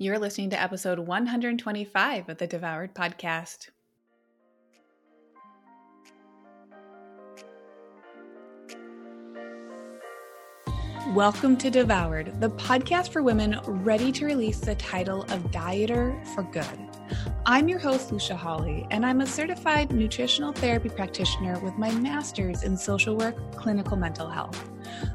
You're listening to episode 125 of the Devoured Podcast. Welcome to Devoured, the podcast for women ready to release the title of Dieter for Good. I'm your host, Lucia Hawley, and I'm a certified nutritional therapy practitioner with my master's in social work, clinical mental health.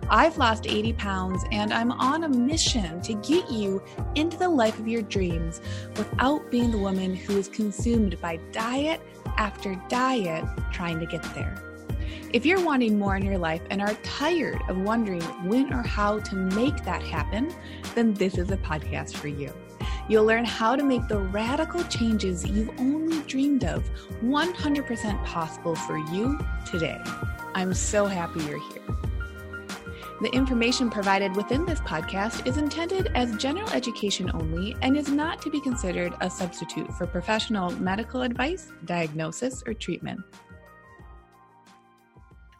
I've lost 80 pounds and I'm on a mission to get you into the life of your dreams without being the woman who is consumed by diet after diet trying to get there. If you're wanting more in your life and are tired of wondering when or how to make that happen, then this is a podcast for you. You'll learn how to make the radical changes you've only dreamed of 100% possible for you today. I'm so happy you're here. The information provided within this podcast is intended as general education only and is not to be considered a substitute for professional medical advice, diagnosis, or treatment.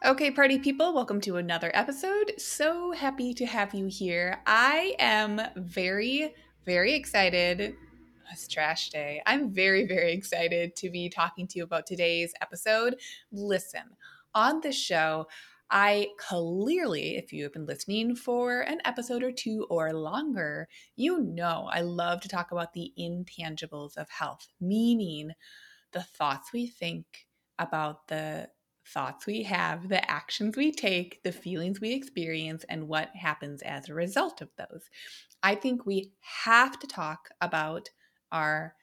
Okay, party people, welcome to another episode. So happy to have you here. I am very very excited. It's trash day. I'm very, very excited to be talking to you about today's episode. Listen, on this show, I clearly, if you have been listening for an episode or two or longer, you know I love to talk about the intangibles of health, meaning the thoughts we think about the thoughts we have, the actions we take, the feelings we experience, and what happens as a result of those. I think we have to talk about our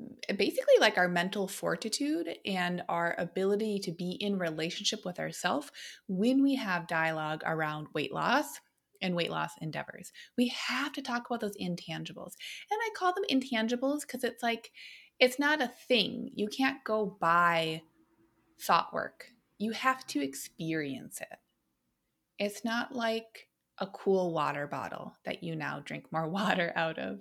mm, basically like our mental fortitude and our ability to be in relationship with ourselves when we have dialogue around weight loss and weight loss endeavors. We have to talk about those intangibles. And I call them intangibles because it's like it's not a thing. You can't go buy thought work. You have to experience it. It's not like a cool water bottle that you now drink more water out of.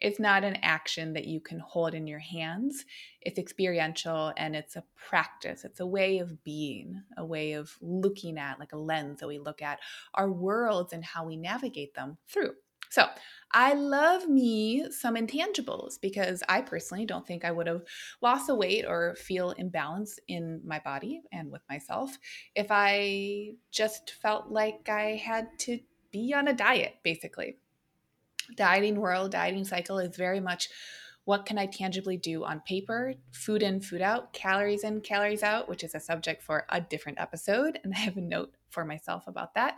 It's not an action that you can hold in your hands. It's experiential and it's a practice. It's a way of being, a way of looking at, like a lens that we look at our worlds and how we navigate them through. So, I love me some intangibles because I personally don't think I would have lost the weight or feel imbalance in my body and with myself if I just felt like I had to be on a diet, basically. Dieting world, dieting cycle is very much what can I tangibly do on paper, food in, food out, calories in, calories out, which is a subject for a different episode. And I have a note for myself about that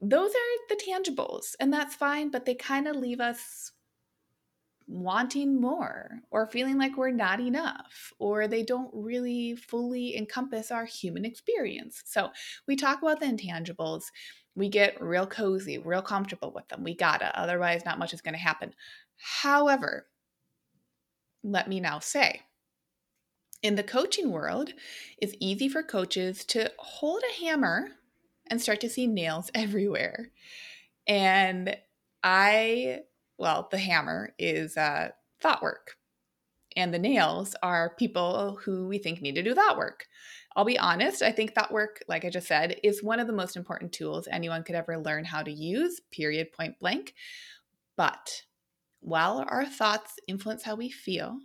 those are the tangibles, and that's fine, but they kind of leave us wanting more or feeling like we're not enough or they don't really fully encompass our human experience. So, we talk about the intangibles. We get real cozy, real comfortable with them. We gotta, otherwise, not much is gonna happen. However, let me now say, in the coaching world, it's easy for coaches to hold a hammer and start to see nails everywhere. And I, well, the hammer is uh, thought work, and the nails are people who we think need to do thought work. I'll be honest, I think thought work, like I just said, is one of the most important tools anyone could ever learn how to use, period, point blank. But while our thoughts influence how we feel,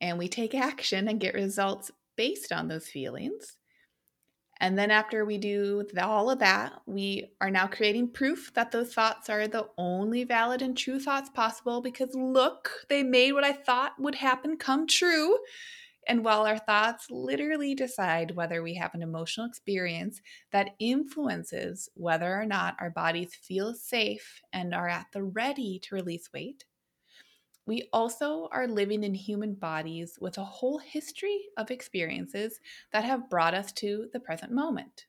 and we take action and get results based on those feelings, and then after we do all of that, we are now creating proof that those thoughts are the only valid and true thoughts possible because look, they made what I thought would happen come true. And while our thoughts literally decide whether we have an emotional experience that influences whether or not our bodies feel safe and are at the ready to release weight, we also are living in human bodies with a whole history of experiences that have brought us to the present moment.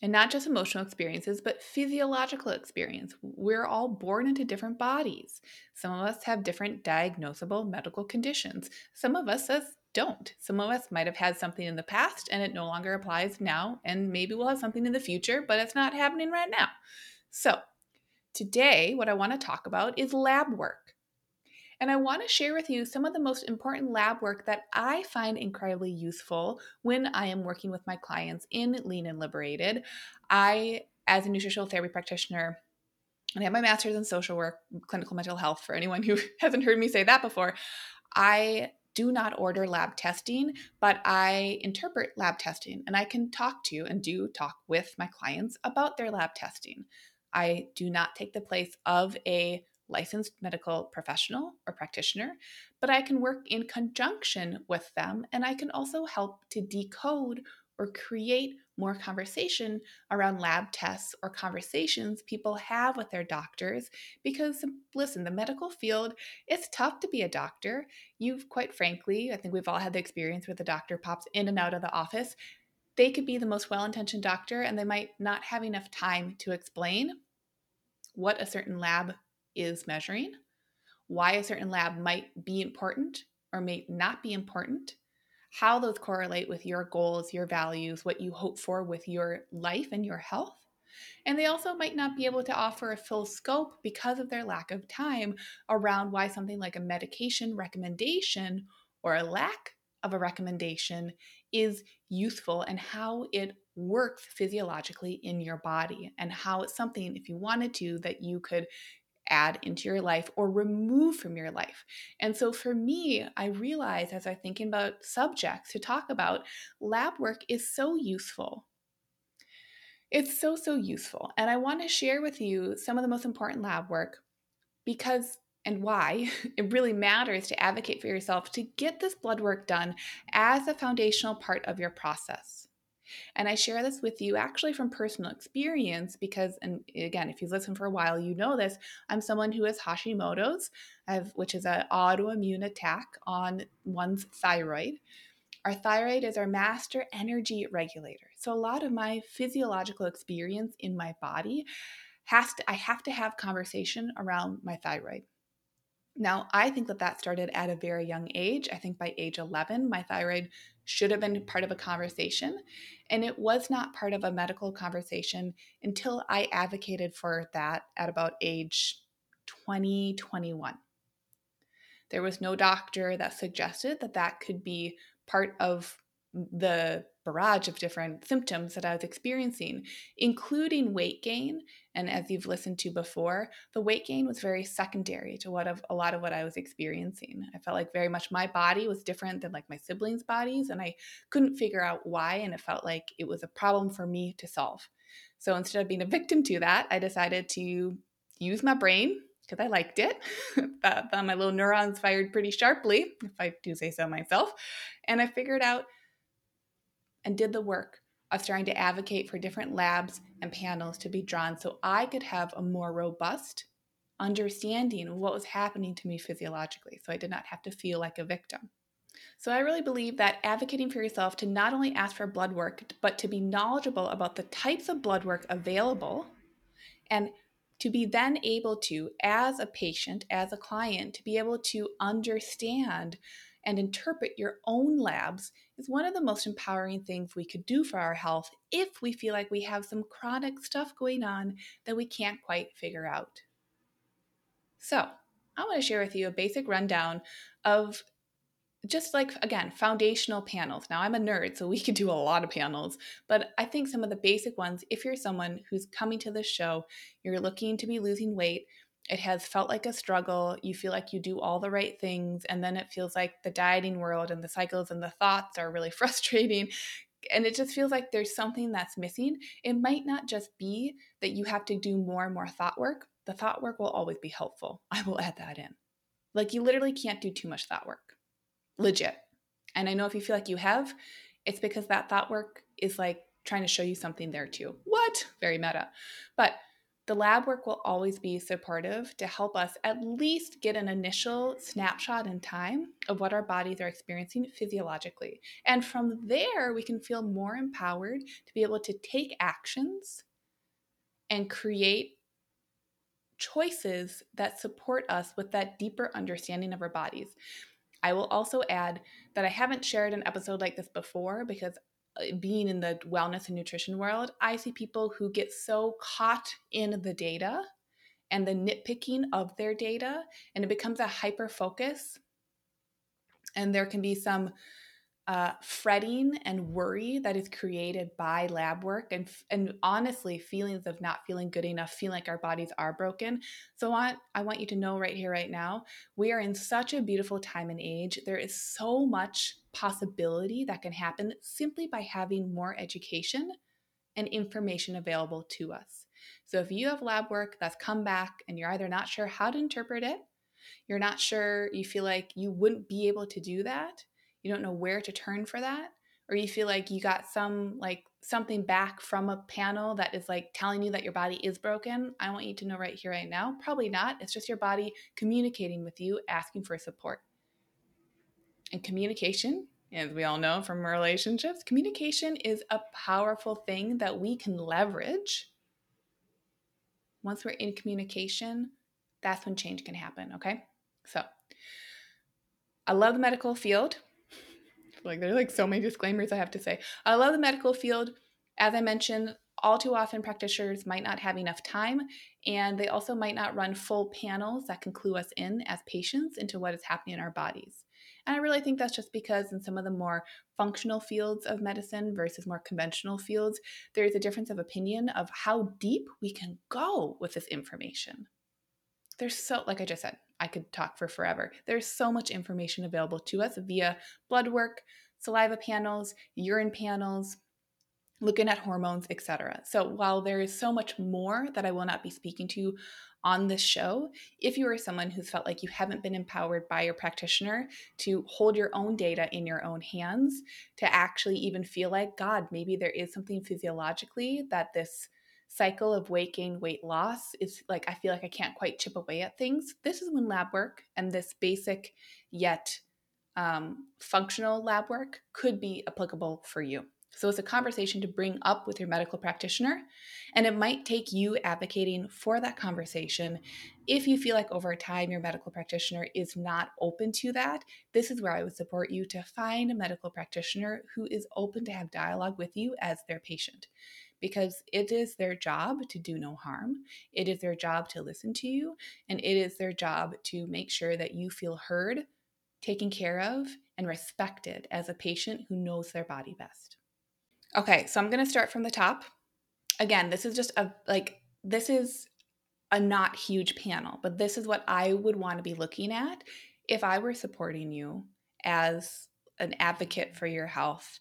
And not just emotional experiences, but physiological experience. We're all born into different bodies. Some of us have different diagnosable medical conditions. Some of us don't. Some of us might have had something in the past and it no longer applies now, and maybe we'll have something in the future, but it's not happening right now. So, today, what I want to talk about is lab work. And I want to share with you some of the most important lab work that I find incredibly useful when I am working with my clients in Lean and Liberated. I, as a nutritional therapy practitioner, and I have my master's in social work, clinical mental health for anyone who hasn't heard me say that before. I do not order lab testing, but I interpret lab testing and I can talk to and do talk with my clients about their lab testing. I do not take the place of a licensed medical professional or practitioner, but I can work in conjunction with them and I can also help to decode or create more conversation around lab tests or conversations people have with their doctors. Because listen the medical field it's tough to be a doctor. You've quite frankly i think we've all had the experience where the doctor pops in and out of the office. They could be the most well-intentioned doctor and they might not have enough time to explain what a certain lab is measuring why a certain lab might be important or may not be important how those correlate with your goals, your values, what you hope for with your life and your health. And they also might not be able to offer a full scope because of their lack of time around why something like a medication recommendation or a lack of a recommendation is useful and how it works physiologically in your body and how it's something, if you wanted to, that you could add into your life or remove from your life. And so for me, I realize as I'm thinking about subjects to talk about, lab work is so useful. It's so, so useful. And I want to share with you some of the most important lab work because and why it really matters to advocate for yourself to get this blood work done as a foundational part of your process. And I share this with you actually from personal experience because, and again, if you've listened for a while, you know this. I'm someone who has Hashimoto's, which is an autoimmune attack on one's thyroid. Our thyroid is our master energy regulator. So a lot of my physiological experience in my body has to I have to have conversation around my thyroid. Now, I think that that started at a very young age. I think by age 11, my thyroid should have been part of a conversation. And it was not part of a medical conversation until I advocated for that at about age 20, 21. There was no doctor that suggested that that could be part of the barrage of different symptoms that I was experiencing, including weight gain. And as you've listened to before, the weight gain was very secondary to what of a lot of what I was experiencing. I felt like very much my body was different than like my siblings' bodies, and I couldn't figure out why. And it felt like it was a problem for me to solve. So instead of being a victim to that, I decided to use my brain because I liked it. my little neurons fired pretty sharply, if I do say so myself. And I figured out and did the work of trying to advocate for different labs and panels to be drawn so I could have a more robust understanding of what was happening to me physiologically so I did not have to feel like a victim. So I really believe that advocating for yourself to not only ask for blood work, but to be knowledgeable about the types of blood work available and to be then able to, as a patient, as a client, to be able to understand and interpret your own labs is one of the most empowering things we could do for our health if we feel like we have some chronic stuff going on that we can't quite figure out. So, I want to share with you a basic rundown of just like again foundational panels now i'm a nerd so we could do a lot of panels but i think some of the basic ones if you're someone who's coming to this show you're looking to be losing weight it has felt like a struggle. You feel like you do all the right things, and then it feels like the dieting world and the cycles and the thoughts are really frustrating. And it just feels like there's something that's missing. It might not just be that you have to do more and more thought work. The thought work will always be helpful. I will add that in. Like, you literally can't do too much thought work. Legit. And I know if you feel like you have, it's because that thought work is like trying to show you something there too. What? Very meta. But the lab work will always be supportive to help us at least get an initial snapshot in time of what our bodies are experiencing physiologically. And from there, we can feel more empowered to be able to take actions and create choices that support us with that deeper understanding of our bodies. I will also add that I haven't shared an episode like this before because being in the wellness and nutrition world, I see people who get so caught in the data and the nitpicking of their data, and it becomes a hyper focus. And there can be some uh, fretting and worry that is created by lab work and, and honestly feelings of not feeling good enough feeling like our bodies are broken so I want, I want you to know right here right now we are in such a beautiful time and age there is so much possibility that can happen simply by having more education and information available to us. So if you have lab work that's come back and you're either not sure how to interpret it you're not sure you feel like you wouldn't be able to do that you don't know where to turn for that or you feel like you got some like something back from a panel that is like telling you that your body is broken i want you to know right here right now probably not. It's just your body communicating with you asking for support and communication as we all know from relationships communication is a powerful thing that we can leverage once we're in communication that's when change can happen okay so i love the medical field like there's like so many disclaimers I have to say. I love the medical field. As I mentioned, all too often practitioners might not have enough time and they also might not run full panels that can clue us in as patients into what is happening in our bodies. And I really think that's just because in some of the more functional fields of medicine versus more conventional fields, there is a difference of opinion of how deep we can go with this information. There's so, like I just said, I could talk for forever. There's so much information available to us via blood work, saliva panels, urine panels, looking at hormones, etc. So while there is so much more that I will not be speaking to on this show, if you are someone who's felt like you haven't been empowered by your practitioner to hold your own data in your own hands, to actually even feel like, God, maybe there is something physiologically that this cycle of weight gain, weight loss is like I feel like I can't quite chip away at things. This is when lab work and this basic yet um, functional lab work could be applicable for you. So it's a conversation to bring up with your medical practitioner, and it might take you advocating for that conversation. If you feel like over time your medical practitioner is not open to that, this is where I would support you to find a medical practitioner who is open to have dialogue with you as their patient because it is their job to do no harm. It is their job to listen to you, and it is their job to make sure that you feel heard, taken care of, and respected as a patient who knows their body best. Okay, so I'm going to start from the top. Again, this is just a like this is a not huge panel, but this is what I would want to be looking at if I were supporting you as an advocate for your health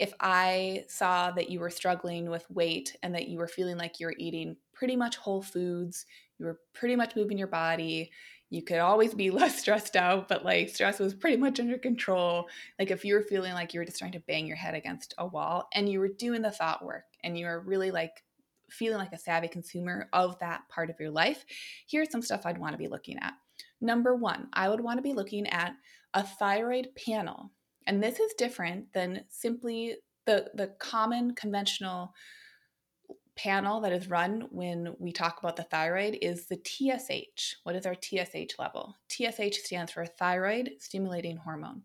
if I saw that you were struggling with weight and that you were feeling like you were eating pretty much whole foods, you were pretty much moving your body, you could always be less stressed out, but like stress was pretty much under control. Like if you were feeling like you were just trying to bang your head against a wall and you were doing the thought work and you were really like feeling like a savvy consumer of that part of your life, here's some stuff I'd want to be looking at. Number one, I would want to be looking at a thyroid panel and this is different than simply the, the common conventional panel that is run when we talk about the thyroid is the TSH. What is our TSH level? TSH stands for thyroid stimulating hormone.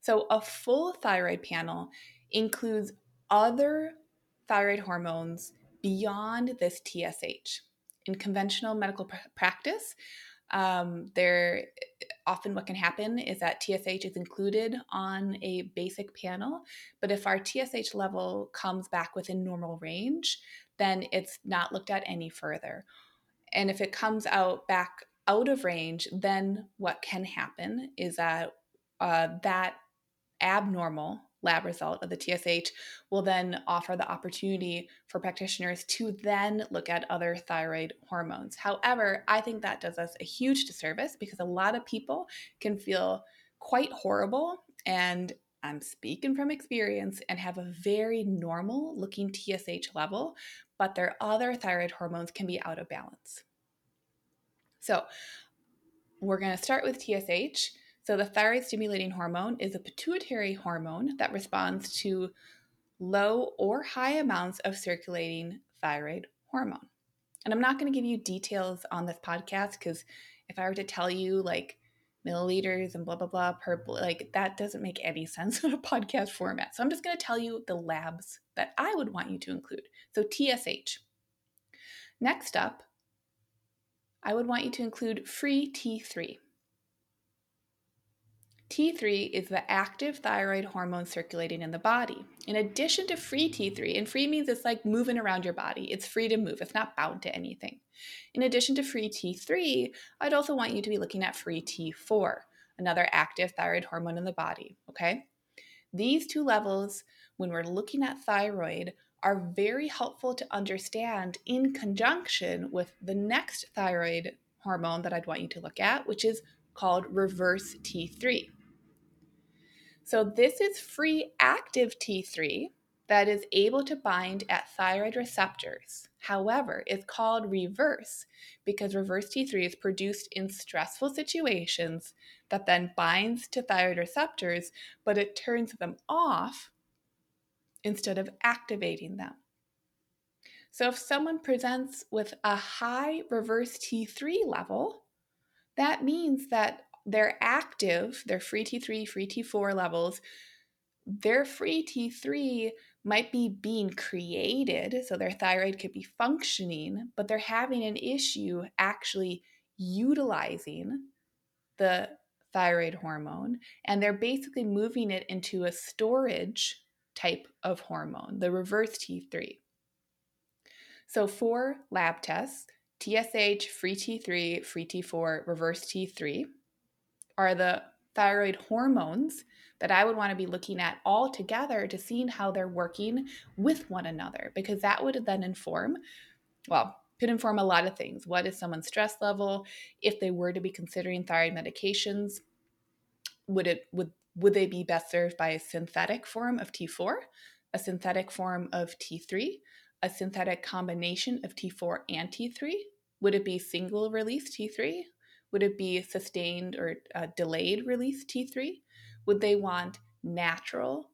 So, a full thyroid panel includes other thyroid hormones beyond this TSH. In conventional medical pr- practice, um, there often what can happen is that TSH is included on a basic panel, but if our TSH level comes back within normal range, then it's not looked at any further. And if it comes out back out of range, then what can happen is that uh, that abnormal lab result of the TSH will then offer the opportunity for practitioners to then look at other thyroid hormones. However, I think that does us a huge disservice because a lot of people can feel quite horrible and I'm speaking from experience and have a very normal looking TSH level, but their other thyroid hormones can be out of balance. So, we're going to start with TSH so, the thyroid stimulating hormone is a pituitary hormone that responds to low or high amounts of circulating thyroid hormone. And I'm not going to give you details on this podcast because if I were to tell you like milliliters and blah, blah, blah per, like that doesn't make any sense in a podcast format. So, I'm just going to tell you the labs that I would want you to include. So, TSH. Next up, I would want you to include free T3. T3 is the active thyroid hormone circulating in the body. In addition to free T3, and free means it's like moving around your body, it's free to move, it's not bound to anything. In addition to free T3, I'd also want you to be looking at free T4, another active thyroid hormone in the body, okay? These two levels, when we're looking at thyroid, are very helpful to understand in conjunction with the next thyroid hormone that I'd want you to look at, which is called reverse T3. So, this is free active T3 that is able to bind at thyroid receptors. However, it's called reverse because reverse T3 is produced in stressful situations that then binds to thyroid receptors, but it turns them off instead of activating them. So, if someone presents with a high reverse T3 level, that means that they're active, their free T3, free T4 levels, their free T3 might be being created, so their thyroid could be functioning, but they're having an issue actually utilizing the thyroid hormone, and they're basically moving it into a storage type of hormone, the reverse T3. So, for lab tests, TSH, free T3, free T4, reverse T3 are the thyroid hormones that I would want to be looking at all together to seeing how they're working with one another because that would then inform, well, could inform a lot of things. What is someone's stress level? If they were to be considering thyroid medications, would it would would they be best served by a synthetic form of T4, a synthetic form of T3, a synthetic combination of T4 and T3? Would it be single release T3? Would it be sustained or uh, delayed release T3? Would they want natural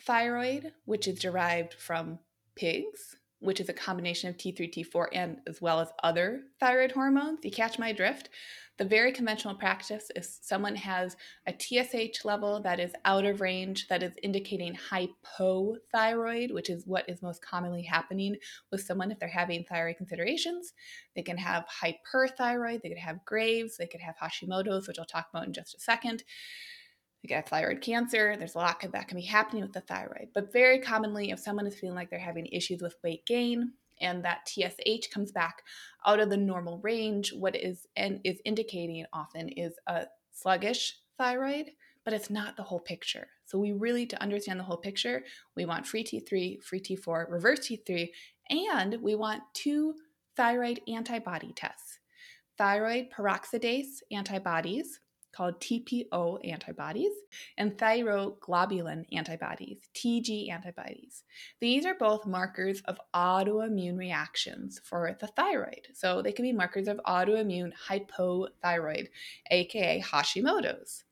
thyroid, which is derived from pigs, which is a combination of T3, T4, and as well as other thyroid hormones? You catch my drift? The very conventional practice is someone has a TSH level that is out of range, that is indicating hypothyroid, which is what is most commonly happening with someone if they're having thyroid considerations. They can have hyperthyroid, they could have Graves, they could have Hashimoto's, which I'll talk about in just a second. They get thyroid cancer. There's a lot that can be happening with the thyroid. But very commonly, if someone is feeling like they're having issues with weight gain, and that TSH comes back out of the normal range, what is and is indicating often is a sluggish thyroid, but it's not the whole picture. So we really to understand the whole picture, we want free T3, free T4, reverse T3, and we want two thyroid antibody tests. Thyroid peroxidase antibodies called TPO antibodies and thyroglobulin antibodies, TG antibodies. These are both markers of autoimmune reactions for the thyroid. So they can be markers of autoimmune hypothyroid, aka Hashimoto's.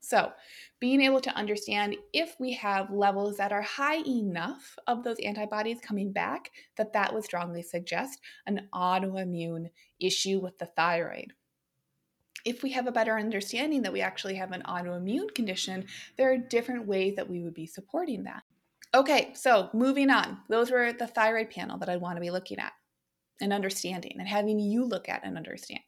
So, being able to understand if we have levels that are high enough of those antibodies coming back, that that would strongly suggest an autoimmune issue with the thyroid if we have a better understanding that we actually have an autoimmune condition, there are different ways that we would be supporting that. Okay, so moving on. Those were the thyroid panel that I'd want to be looking at and understanding and having you look at and understand.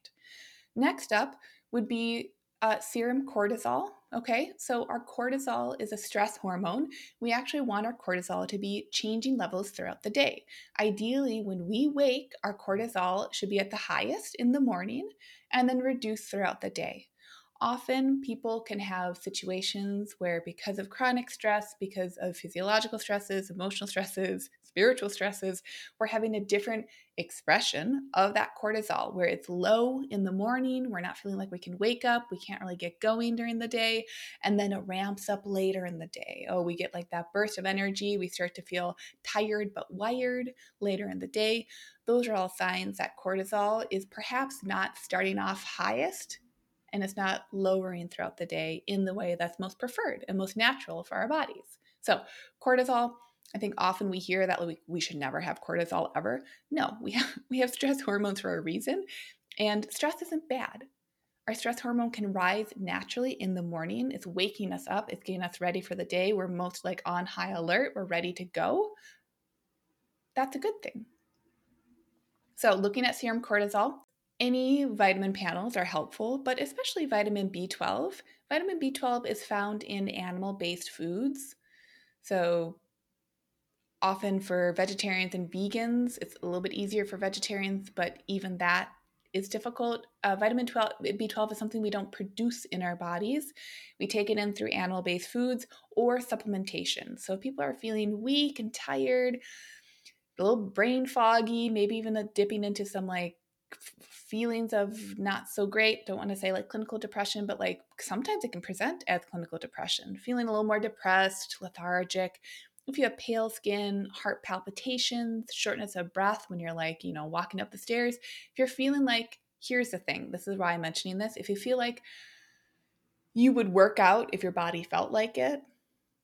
Next up would be uh, serum cortisol. Okay, so our cortisol is a stress hormone. We actually want our cortisol to be changing levels throughout the day. Ideally, when we wake, our cortisol should be at the highest in the morning and then reduce throughout the day. Often, people can have situations where, because of chronic stress, because of physiological stresses, emotional stresses, spiritual stresses, we're having a different expression of that cortisol where it's low in the morning. We're not feeling like we can wake up. We can't really get going during the day. And then it ramps up later in the day. Oh, we get like that burst of energy. We start to feel tired but wired later in the day. Those are all signs that cortisol is perhaps not starting off highest and it's not lowering throughout the day in the way that's most preferred and most natural for our bodies. So, cortisol, I think often we hear that we, we should never have cortisol ever. No, we have, we have stress hormones for a reason, and stress isn't bad. Our stress hormone can rise naturally in the morning. It's waking us up, it's getting us ready for the day. We're most like on high alert, we're ready to go. That's a good thing. So, looking at serum cortisol, any vitamin panels are helpful, but especially vitamin B12. Vitamin B12 is found in animal based foods. So, often for vegetarians and vegans, it's a little bit easier for vegetarians, but even that is difficult. Uh, vitamin 12, B12 is something we don't produce in our bodies. We take it in through animal based foods or supplementation. So, if people are feeling weak and tired, a little brain foggy, maybe even dipping into some like feelings of not so great. Don't want to say like clinical depression, but like sometimes it can present as clinical depression, feeling a little more depressed, lethargic. If you have pale skin, heart palpitations, shortness of breath when you're like, you know, walking up the stairs, if you're feeling like, here's the thing, this is why I'm mentioning this. If you feel like you would work out if your body felt like it,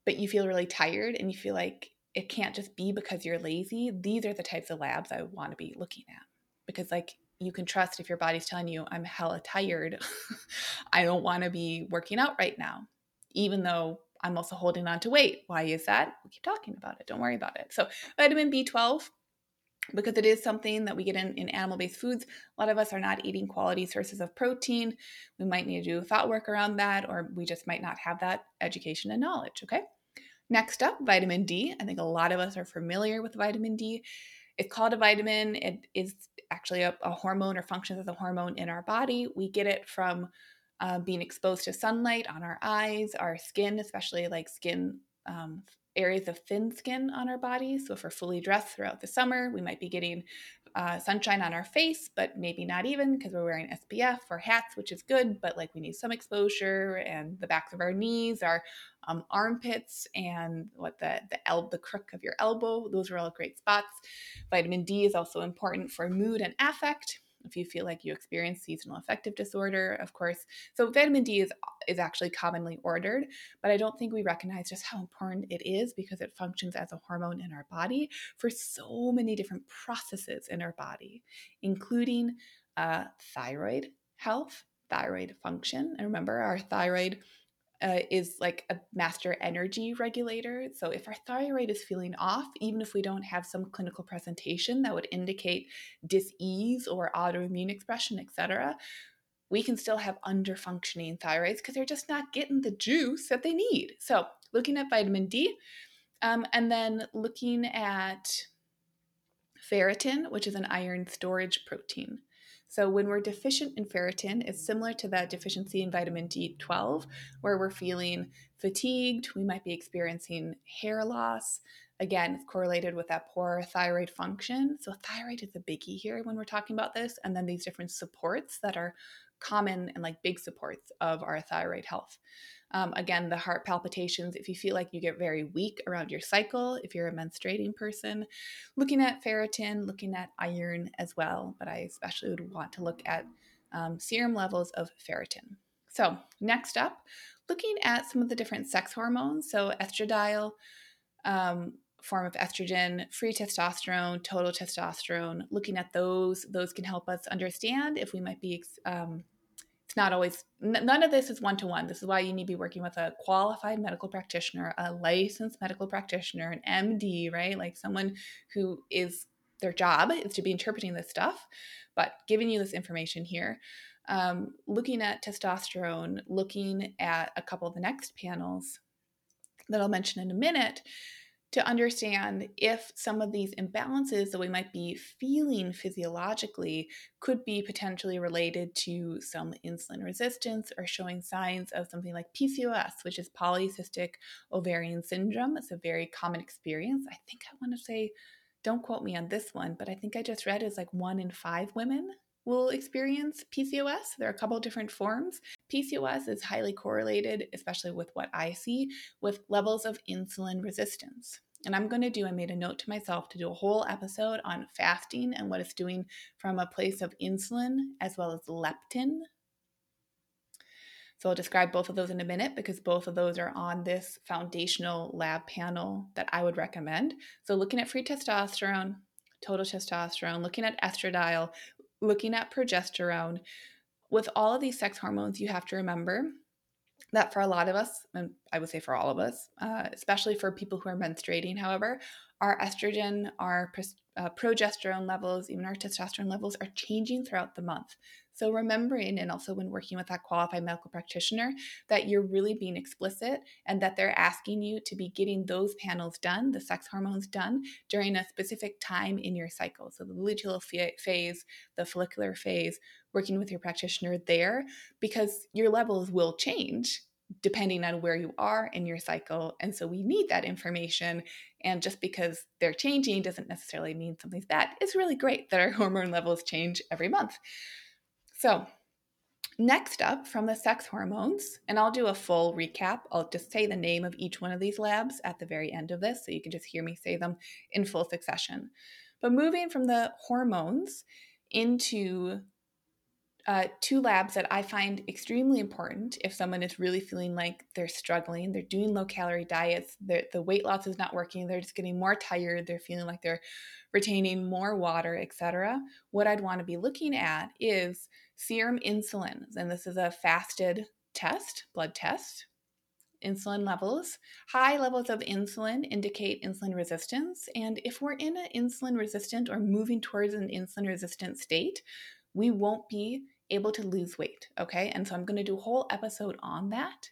but you feel really tired and you feel like it can't just be because you're lazy, these are the types of labs I want to be looking at. Because, like, you can trust if your body's telling you, I'm hella tired. I don't want to be working out right now, even though I'm also holding on to weight. Why is that? We'll keep talking about it. Don't worry about it. So, vitamin B12, because it is something that we get in, in animal based foods, a lot of us are not eating quality sources of protein. We might need to do thought work around that, or we just might not have that education and knowledge. Okay. Next up, vitamin D. I think a lot of us are familiar with vitamin D. It's called a vitamin. It is actually a, a hormone or functions as a hormone in our body. We get it from uh, being exposed to sunlight on our eyes, our skin, especially like skin um, areas of thin skin on our body. So if we're fully dressed throughout the summer, we might be getting uh, sunshine on our face, but maybe not even because we're wearing SPF or hats, which is good, but like we need some exposure and the backs of our knees, our um, armpits, and what the the el- the crook of your elbow. Those are all great spots. Vitamin D is also important for mood and affect if you feel like you experience seasonal affective disorder, of course. So vitamin D is is actually commonly ordered, but I don't think we recognize just how important it is because it functions as a hormone in our body for so many different processes in our body, including uh, thyroid health, thyroid function. And remember, our thyroid uh, is like a master energy regulator. So if our thyroid is feeling off, even if we don't have some clinical presentation that would indicate dis-ease or autoimmune expression, etc., we can still have underfunctioning thyroids because they're just not getting the juice that they need. So looking at vitamin D, um, and then looking at ferritin, which is an iron storage protein. So, when we're deficient in ferritin, it's similar to that deficiency in vitamin D12, where we're feeling fatigued, we might be experiencing hair loss. Again, it's correlated with that poor thyroid function. So, thyroid is a biggie here when we're talking about this. And then these different supports that are common and like big supports of our thyroid health. Um, again, the heart palpitations, if you feel like you get very weak around your cycle, if you're a menstruating person, looking at ferritin, looking at iron as well, but I especially would want to look at um, serum levels of ferritin. So, next up, looking at some of the different sex hormones. So, estradiol, um, form of estrogen, free testosterone, total testosterone, looking at those, those can help us understand if we might be um, it's not always none of this is one to one this is why you need to be working with a qualified medical practitioner a licensed medical practitioner an md right? Like someone who is their job is to be interpreting this stuff but giving you this information here. Um, looking at testosterone looking at a couple of the next panels that i'll mention in a minute to understand if some of these imbalances that we might be feeling physiologically could be potentially related to some insulin resistance or showing signs of something like PCOS, which is polycystic ovarian syndrome. It's a very common experience. I think I want to say, don't quote me on this one, but I think I just read is like one in five women will experience PCOS. There are a couple different forms. PCOS is highly correlated, especially with what I see, with levels of insulin resistance. And I'm going to do, I made a note to myself to do a whole episode on fasting and what it's doing from a place of insulin as well as leptin. So I'll describe both of those in a minute because both of those are on this foundational lab panel that I would recommend. So looking at free testosterone, total testosterone, looking at estradiol, looking at progesterone, with all of these sex hormones, you have to remember that for a lot of us, and I would say for all of us, uh, especially for people who are menstruating, however, our estrogen, our uh, progesterone levels, even our testosterone levels are changing throughout the month. So, remembering and also when working with that qualified medical practitioner, that you're really being explicit and that they're asking you to be getting those panels done, the sex hormones done, during a specific time in your cycle. So, the luteal phase, the follicular phase, working with your practitioner there, because your levels will change depending on where you are in your cycle. And so we need that information. And just because they're changing doesn't necessarily mean something's bad. It's really great that our hormone levels change every month. So, next up from the sex hormones, and I'll do a full recap. I'll just say the name of each one of these labs at the very end of this so you can just hear me say them in full succession. But moving from the hormones into uh, two labs that I find extremely important if someone is really feeling like they're struggling, they're doing low calorie diets, the weight loss is not working, they're just getting more tired, they're feeling like they're retaining more water, etc. What I'd want to be looking at is serum insulin, and this is a fasted test, blood test. Insulin levels. High levels of insulin indicate insulin resistance. And if we're in an insulin resistant or moving towards an insulin resistant state, we won't be able to lose weight. Okay. And so I'm going to do a whole episode on that.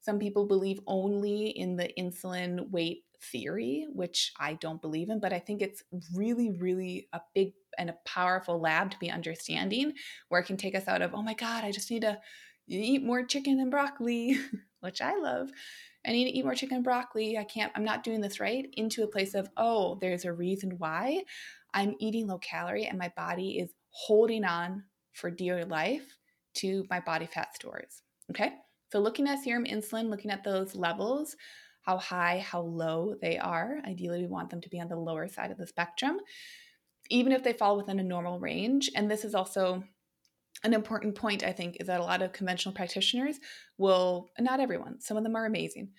Some people believe only in the insulin weight theory, which I don't believe in, but I think it's really, really a big and a powerful lab to be understanding where it can take us out of, oh my God, I just need to eat more chicken and broccoli, which I love. I need to eat more chicken and broccoli. I can't, I'm not doing this right, into a place of, oh, there's a reason why I'm eating low calorie and my body is holding on for dear life to my body fat stores. Okay. So, looking at serum insulin, looking at those levels, how high, how low they are. Ideally, we want them to be on the lower side of the spectrum, even if they fall within a normal range. And this is also an important point, I think, is that a lot of conventional practitioners will, not everyone, some of them are amazing,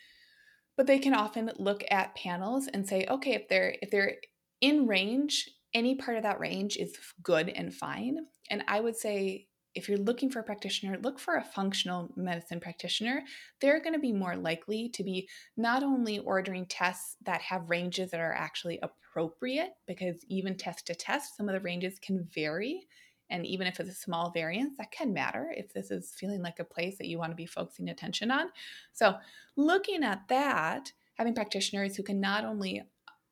but they can often look at panels and say, okay, if they're if they're in range, any part of that range is good and fine. And I would say if you're looking for a practitioner, look for a functional medicine practitioner. They're going to be more likely to be not only ordering tests that have ranges that are actually appropriate, because even test to test, some of the ranges can vary. And even if it's a small variance, that can matter if this is feeling like a place that you want to be focusing attention on. So, looking at that, having practitioners who can not only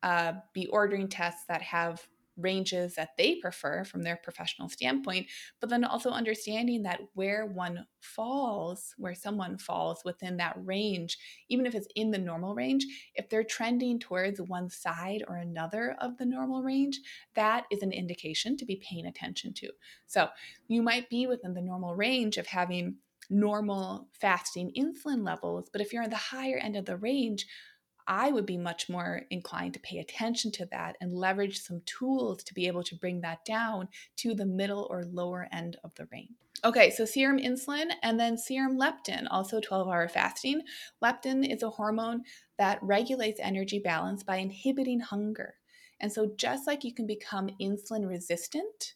uh, be ordering tests that have ranges that they prefer from their professional standpoint, but then also understanding that where one falls, where someone falls within that range, even if it's in the normal range, if they're trending towards one side or another of the normal range, that is an indication to be paying attention to. So you might be within the normal range of having normal fasting insulin levels, but if you're in the higher end of the range, I would be much more inclined to pay attention to that and leverage some tools to be able to bring that down to the middle or lower end of the range. Okay, so serum insulin and then serum leptin, also 12 hour fasting. Leptin is a hormone that regulates energy balance by inhibiting hunger. And so, just like you can become insulin resistant,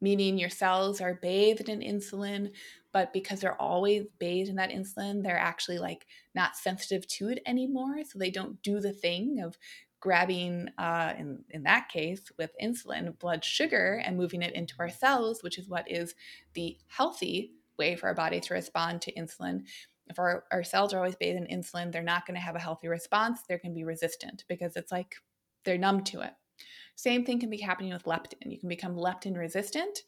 meaning your cells are bathed in insulin, but because they're always bathed in that insulin, they're actually like not sensitive to it anymore. So they don't do the thing of grabbing, uh, in, in that case, with insulin, blood sugar and moving it into our cells, which is what is the healthy way for our body to respond to insulin. If our, our cells are always bathed in insulin, they're not going to have a healthy response. They're going to be resistant because it's like they're numb to it. Same thing can be happening with leptin. You can become leptin resistant,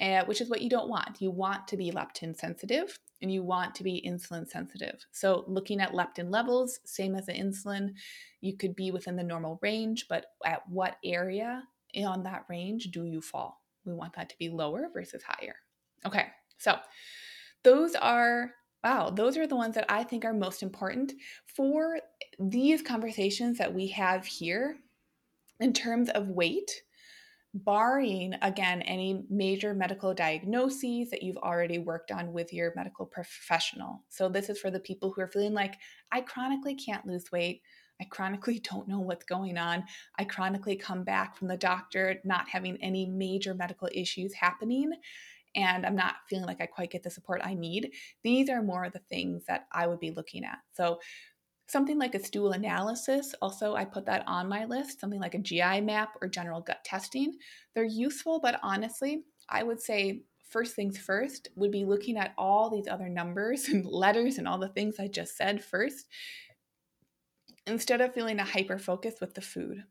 uh, which is what you don't want. You want to be leptin sensitive and you want to be insulin sensitive. So, looking at leptin levels, same as the insulin, you could be within the normal range, but at what area on that range do you fall? We want that to be lower versus higher. Okay, so those are wow, those are the ones that I think are most important for these conversations that we have here in terms of weight, barring again any major medical diagnoses that you've already worked on with your medical professional. So, this is for the people who are feeling like, I chronically can't lose weight. I chronically don't know what's going on. I chronically come back from the doctor not having any major medical issues happening. and I'm not feeling like I quite get the support I need, these are more of the things that I would be looking at. So, something like a stool analysis, also, I put that on my list, something like a GI map or general gut testing. They're useful, but honestly, I would say first things first would be looking at all these other numbers and letters and all the things I just said first instead of feeling a hyper focus with the food.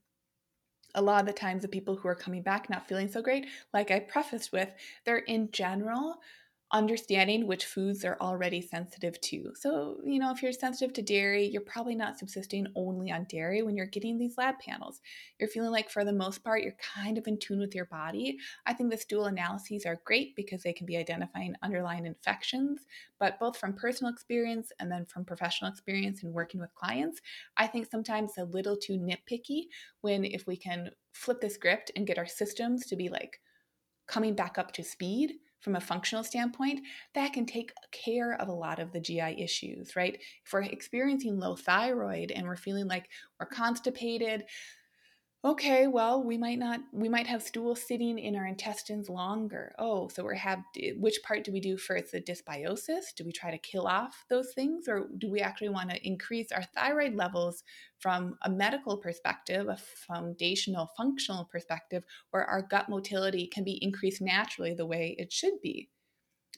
A lot of the times, the people who are coming back not feeling so great, like I prefaced with, they're in general understanding which foods they're already sensitive to. So, you know, if you're sensitive to dairy, you're probably not subsisting only on dairy when you're getting these lab panels. You're feeling like, for the most part, you're kind of in tune with your body. I think the stool analyses are great because they can be identifying underlying infections, but both from personal experience and then from professional experience in working with clients, I think sometimes a little too nitpicky when if we can flip the script and get our systems to be like coming back up to speed from a functional standpoint, that can take care of a lot of the GI issues, right? If we're experiencing low thyroid and we're feeling like we're constipated, okay, well, we might not, we might have stool sitting in our intestines longer. Oh, so we're have, which part do we do first? The dysbiosis? Do we try to kill off those things? Or do we actually want to increase our thyroid levels from a medical perspective, a foundational functional perspective, where our gut motility can be increased naturally the way it should be?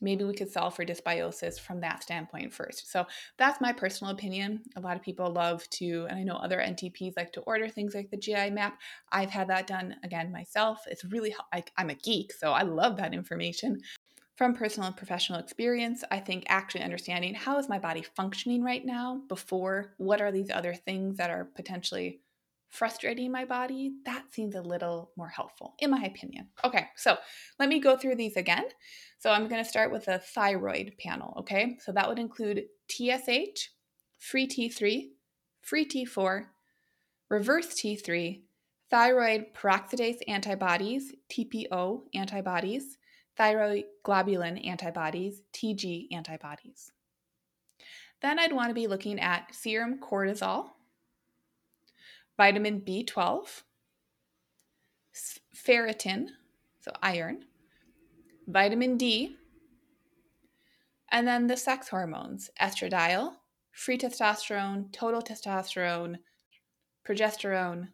Maybe we could solve for dysbiosis from that standpoint first. So that's my personal opinion. A lot of people love to, and I know other NTPs like to order things like the GI map. I've had that done again myself. It's really, I, I'm a geek, so I love that information. From personal and professional experience, I think actually understanding how is my body functioning right now before what are these other things that are potentially frustrating my body, that seems a little more helpful, in my opinion. Okay, so let me go through these again. So I'm going to start with the thyroid panel, okay? So that would include TSH, free T3, free T4, reverse T3, thyroid peroxidase antibodies, TPO antibodies, thyroid globulin antibodies, TG antibodies. Then I'd want to be looking at serum cortisol, vitamin B12, ferritin, so iron, vitamin D, and then the sex hormones estradiol, free testosterone, total testosterone, progesterone,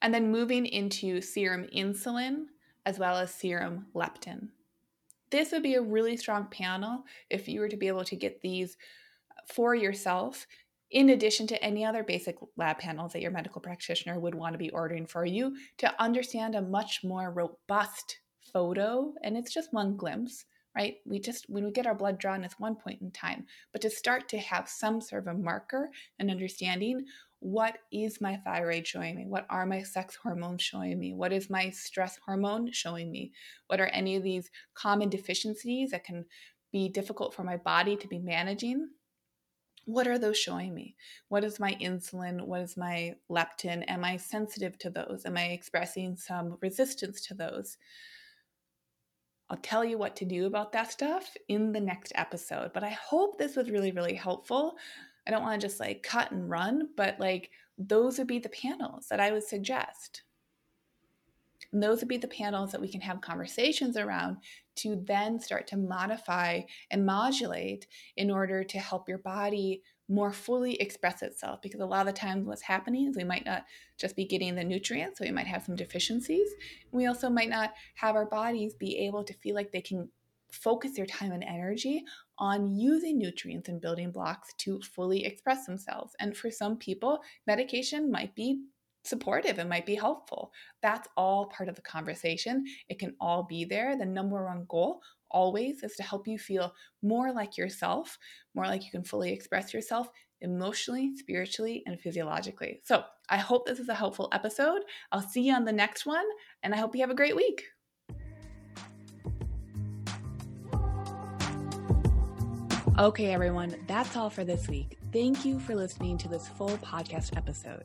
and then moving into serum insulin as well as serum leptin. This would be a really strong panel if you were to be able to get these for yourself in addition to any other basic lab panels that your medical practitioner would want to be ordering for you to understand a much more robust photo. And it's just one glimpse, right? We just, when we get our blood drawn, it's one point in time. But to start to have some sort of a marker and understanding what is my thyroid showing me? What are my sex hormones showing me? What is my stress hormone showing me? What are any of these common deficiencies that can be difficult for my body to be managing? What are those showing me? What is my insulin? What is my leptin? Am I sensitive to those? Am I expressing some resistance to those? I'll tell you what to do about that stuff in the next episode. But I hope this was really, really helpful. I don't want to just like cut and run, but like those would be the panels that I would suggest. And those would be the panels that we can have conversations around to then start to modify and modulate in order to help your body more fully express itself. Because a lot of the times what's happening is we might not just be getting the nutrients so we might have some deficiencies. We also might not have our bodies be able to feel like they can focus their time and energy on using nutrients and building blocks to fully express themselves. And for some people medication might be supportive it might be helpful. That's all part of the conversation. It can all be there. The number one goal always is to help you feel more like yourself more like you can fully express yourself emotionally spiritually and physiologically. So i hope this is a helpful episode. I'll see you on the next one and i hope you have a great week. Okay, everyone, that's all for this week. Thank you for listening to this full podcast episode.